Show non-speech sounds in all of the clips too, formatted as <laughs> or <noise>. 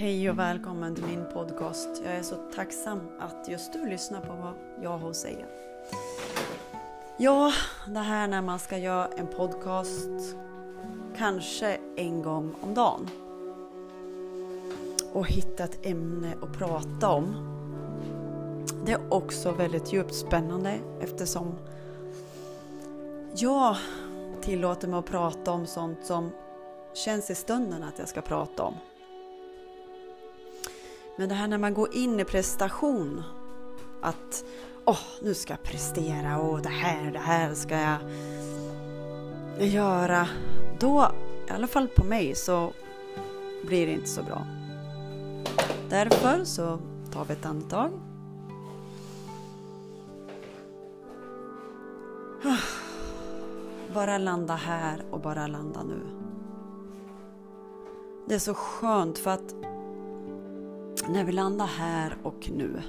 Hej och välkommen till min podcast. Jag är så tacksam att just du lyssnar på vad jag har att säga. Ja, det här när man ska göra en podcast kanske en gång om dagen och hitta ett ämne att prata om. Det är också väldigt djupt spännande eftersom jag tillåter mig att prata om sånt som känns i stunden att jag ska prata om. Men det här när man går in i prestation, att åh, oh, nu ska jag prestera och det här, det här ska jag göra. Då, i alla fall på mig, så blir det inte så bra. Därför så tar vi ett andetag. Bara landa här och bara landa nu. Det är så skönt för att när vi landar här och nu,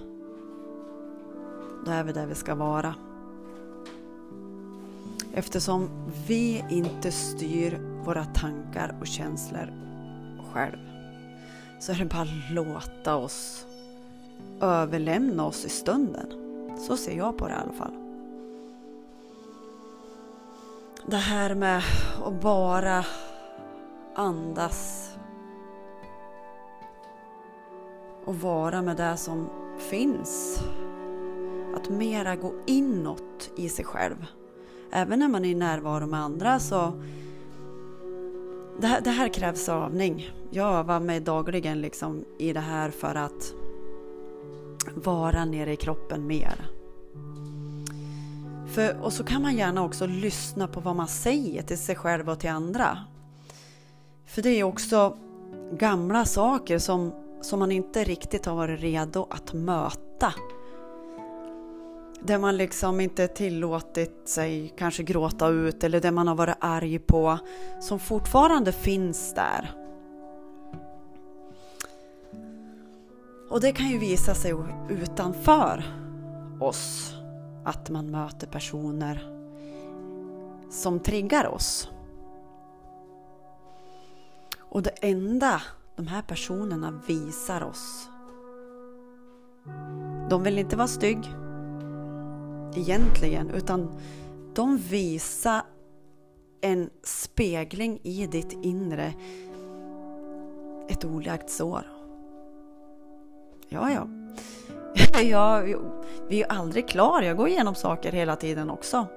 då är vi där vi ska vara. Eftersom vi inte styr våra tankar och känslor själv så är det bara att låta oss överlämna oss i stunden. Så ser jag på det i alla fall. Det här med att bara andas och vara med det som finns. Att mera gå inåt i sig själv. Även när man är i närvaro med andra så det här, det här krävs övning. Jag övar mig dagligen liksom i det här för att vara nere i kroppen mer. För, och så kan man gärna också lyssna på vad man säger till sig själv och till andra. För det är också gamla saker som som man inte riktigt har varit redo att möta. Där man liksom inte tillåtit sig kanske gråta ut eller det man har varit arg på som fortfarande finns där. Och det kan ju visa sig utanför oss att man möter personer som triggar oss. Och det enda de här personerna visar oss. De vill inte vara stygg egentligen, utan de visar en spegling i ditt inre. Ett olagt sår. Ja, ja. <laughs> Jag, vi är ju aldrig klara. Jag går igenom saker hela tiden också.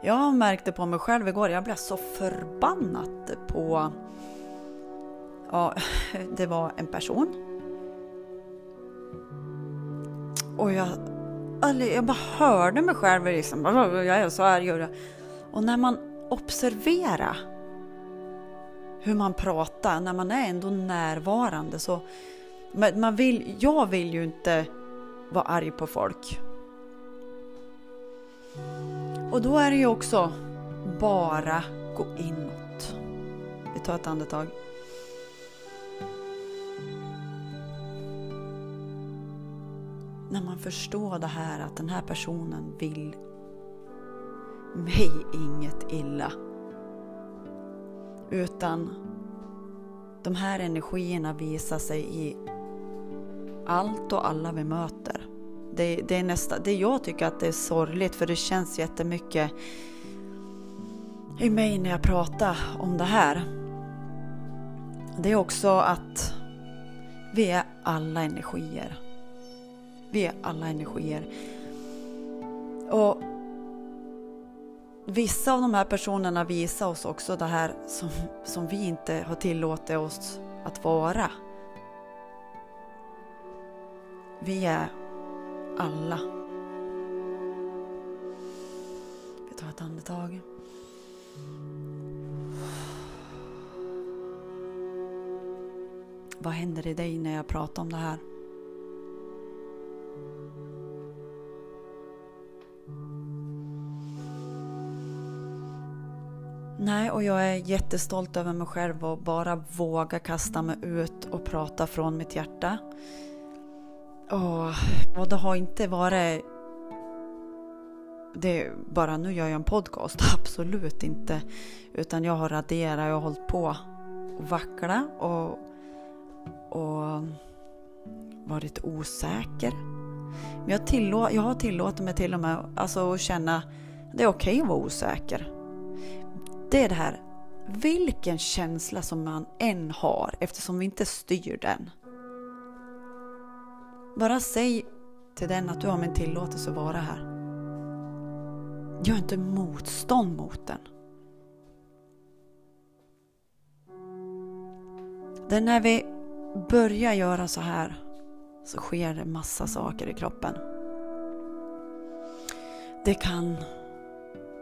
Jag märkte på mig själv igår, jag blev så förbannat på Ja, <laughs> det var en person. Och jag, jag bara hörde mig själv liksom, jag är så arg. Och när man observerar hur man pratar, när man är ändå närvarande så man vill, jag vill ju inte vara arg på folk. Och då är det ju också bara gå inåt. Vi tar ett andetag. När man förstår det här att den här personen vill mig inget illa. Utan de här energierna visar sig i allt och alla vi möter. Det, det, är nästa, det jag tycker att det är sorgligt för det känns jättemycket i mig när jag pratar om det här. Det är också att vi är alla energier. Vi är alla energier. Och Vissa av de här personerna visar oss också det här som, som vi inte har tillåtit oss att vara. Vi är alla. Vi tar ett andetag. Vad händer i dig när jag pratar om det här? Nej, och jag är jättestolt över mig själv och bara våga kasta mig ut och prata från mitt hjärta. Och, och det har inte varit det bara nu gör jag en podcast, <laughs> absolut inte. Utan jag har raderat, jag har hållit på och vackla och och varit osäker. Men jag, tillå jag har tillåtit mig till och med alltså, att känna att det är okej okay att vara osäker. Det är det här, vilken känsla som man än har eftersom vi inte styr den. Bara säg till den att du har min tillåtelse att vara här. Gör inte motstånd mot den. Det är när vi börjar göra så här så sker det massa saker i kroppen. Det kan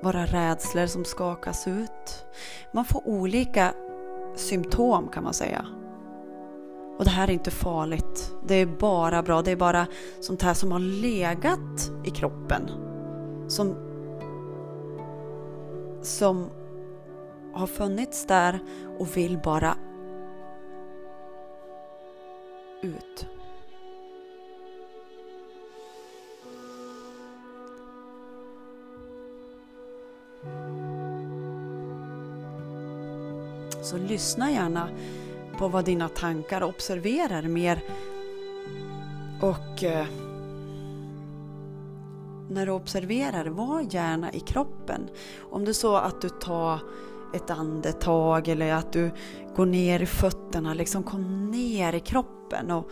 våra rädslor som skakas ut. Man får olika symptom kan man säga. Och det här är inte farligt. Det är bara bra. Det är bara sånt här som har legat i kroppen. Som, som har funnits där och vill bara ut. Så lyssna gärna på vad dina tankar observerar mer. Och eh, när du observerar, var gärna i kroppen. Om det är så att du tar ett andetag eller att du går ner i fötterna, liksom kom ner i kroppen. Och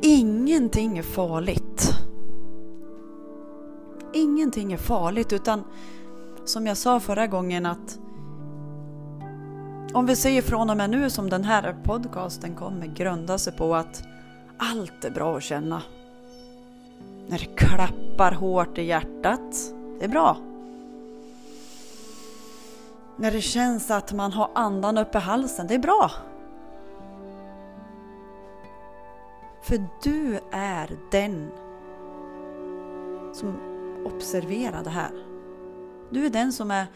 Ingenting är farligt. Ingenting är farligt utan som jag sa förra gången att om vi säger från och med nu som den här podcasten kommer grunda sig på att allt är bra att känna. När det klappar hårt i hjärtat, det är bra. När det känns att man har andan uppe i halsen, det är bra. För du är den som observerar det här. Du är den som är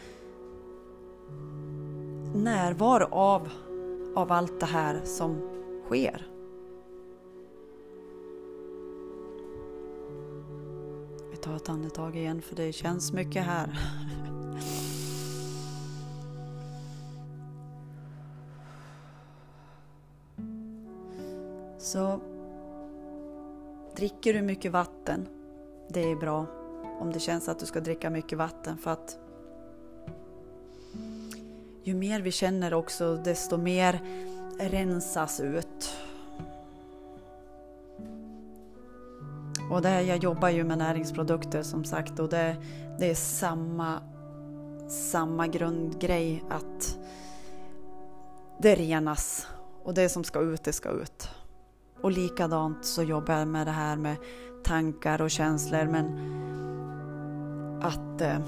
närvaro av, av allt det här som sker. Vi tar ett andetag igen för det känns mycket här. <laughs> Så dricker du mycket vatten, det är bra om det känns att du ska dricka mycket vatten för att ju mer vi känner också, desto mer rensas ut. Och det, jag jobbar ju med näringsprodukter som sagt och det, det är samma, samma grundgrej att det renas och det som ska ut, det ska ut. Och likadant så jobbar jag med det här med tankar och känslor men att eh,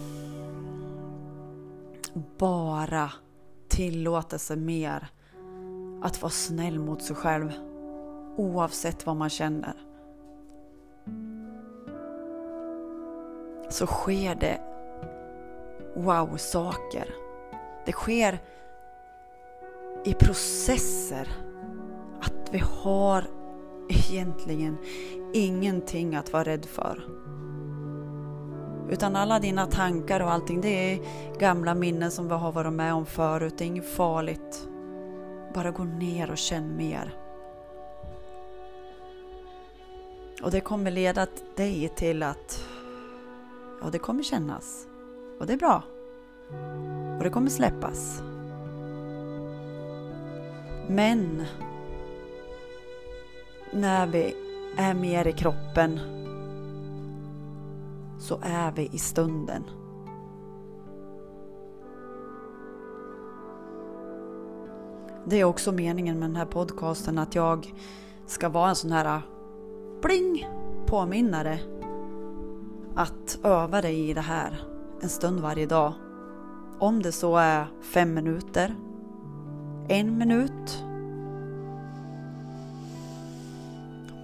bara tillåta sig mer att vara snäll mot sig själv oavsett vad man känner. Så sker det wow-saker. Det sker i processer att vi har egentligen ingenting att vara rädd för. Utan alla dina tankar och allting, det är gamla minnen som vi har varit med om förut. Det är inget farligt. Bara gå ner och känn mer. Och det kommer leda dig till att ja, det kommer kännas. Och det är bra. Och det kommer släppas. Men när vi är mer i kroppen så är vi i stunden. Det är också meningen med den här podcasten att jag ska vara en sån här äh, pling påminnare att öva dig i det här en stund varje dag. Om det så är fem minuter, en minut.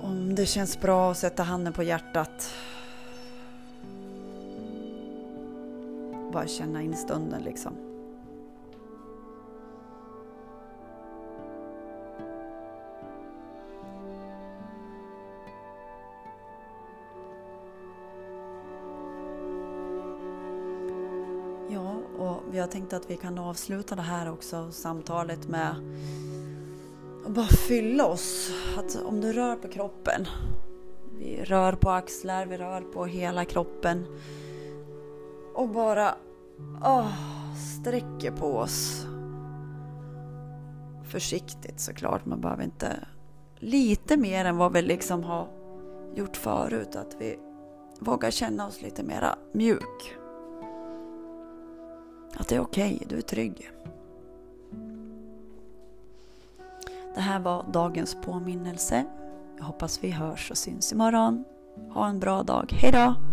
Om det känns bra att sätta handen på hjärtat bara känna in stunden liksom. Ja, och jag tänkte att vi kan avsluta det här också samtalet med och bara fylla oss. Att om du rör på kroppen. Vi rör på axlar, vi rör på hela kroppen. Och bara oh, sträcker på oss. Försiktigt såklart, man behöver inte lite mer än vad vi liksom har gjort förut. Att vi vågar känna oss lite mera mjuk. Att det är okej, okay, du är trygg. Det här var dagens påminnelse. Jag hoppas vi hörs och syns imorgon. Ha en bra dag. Hejdå!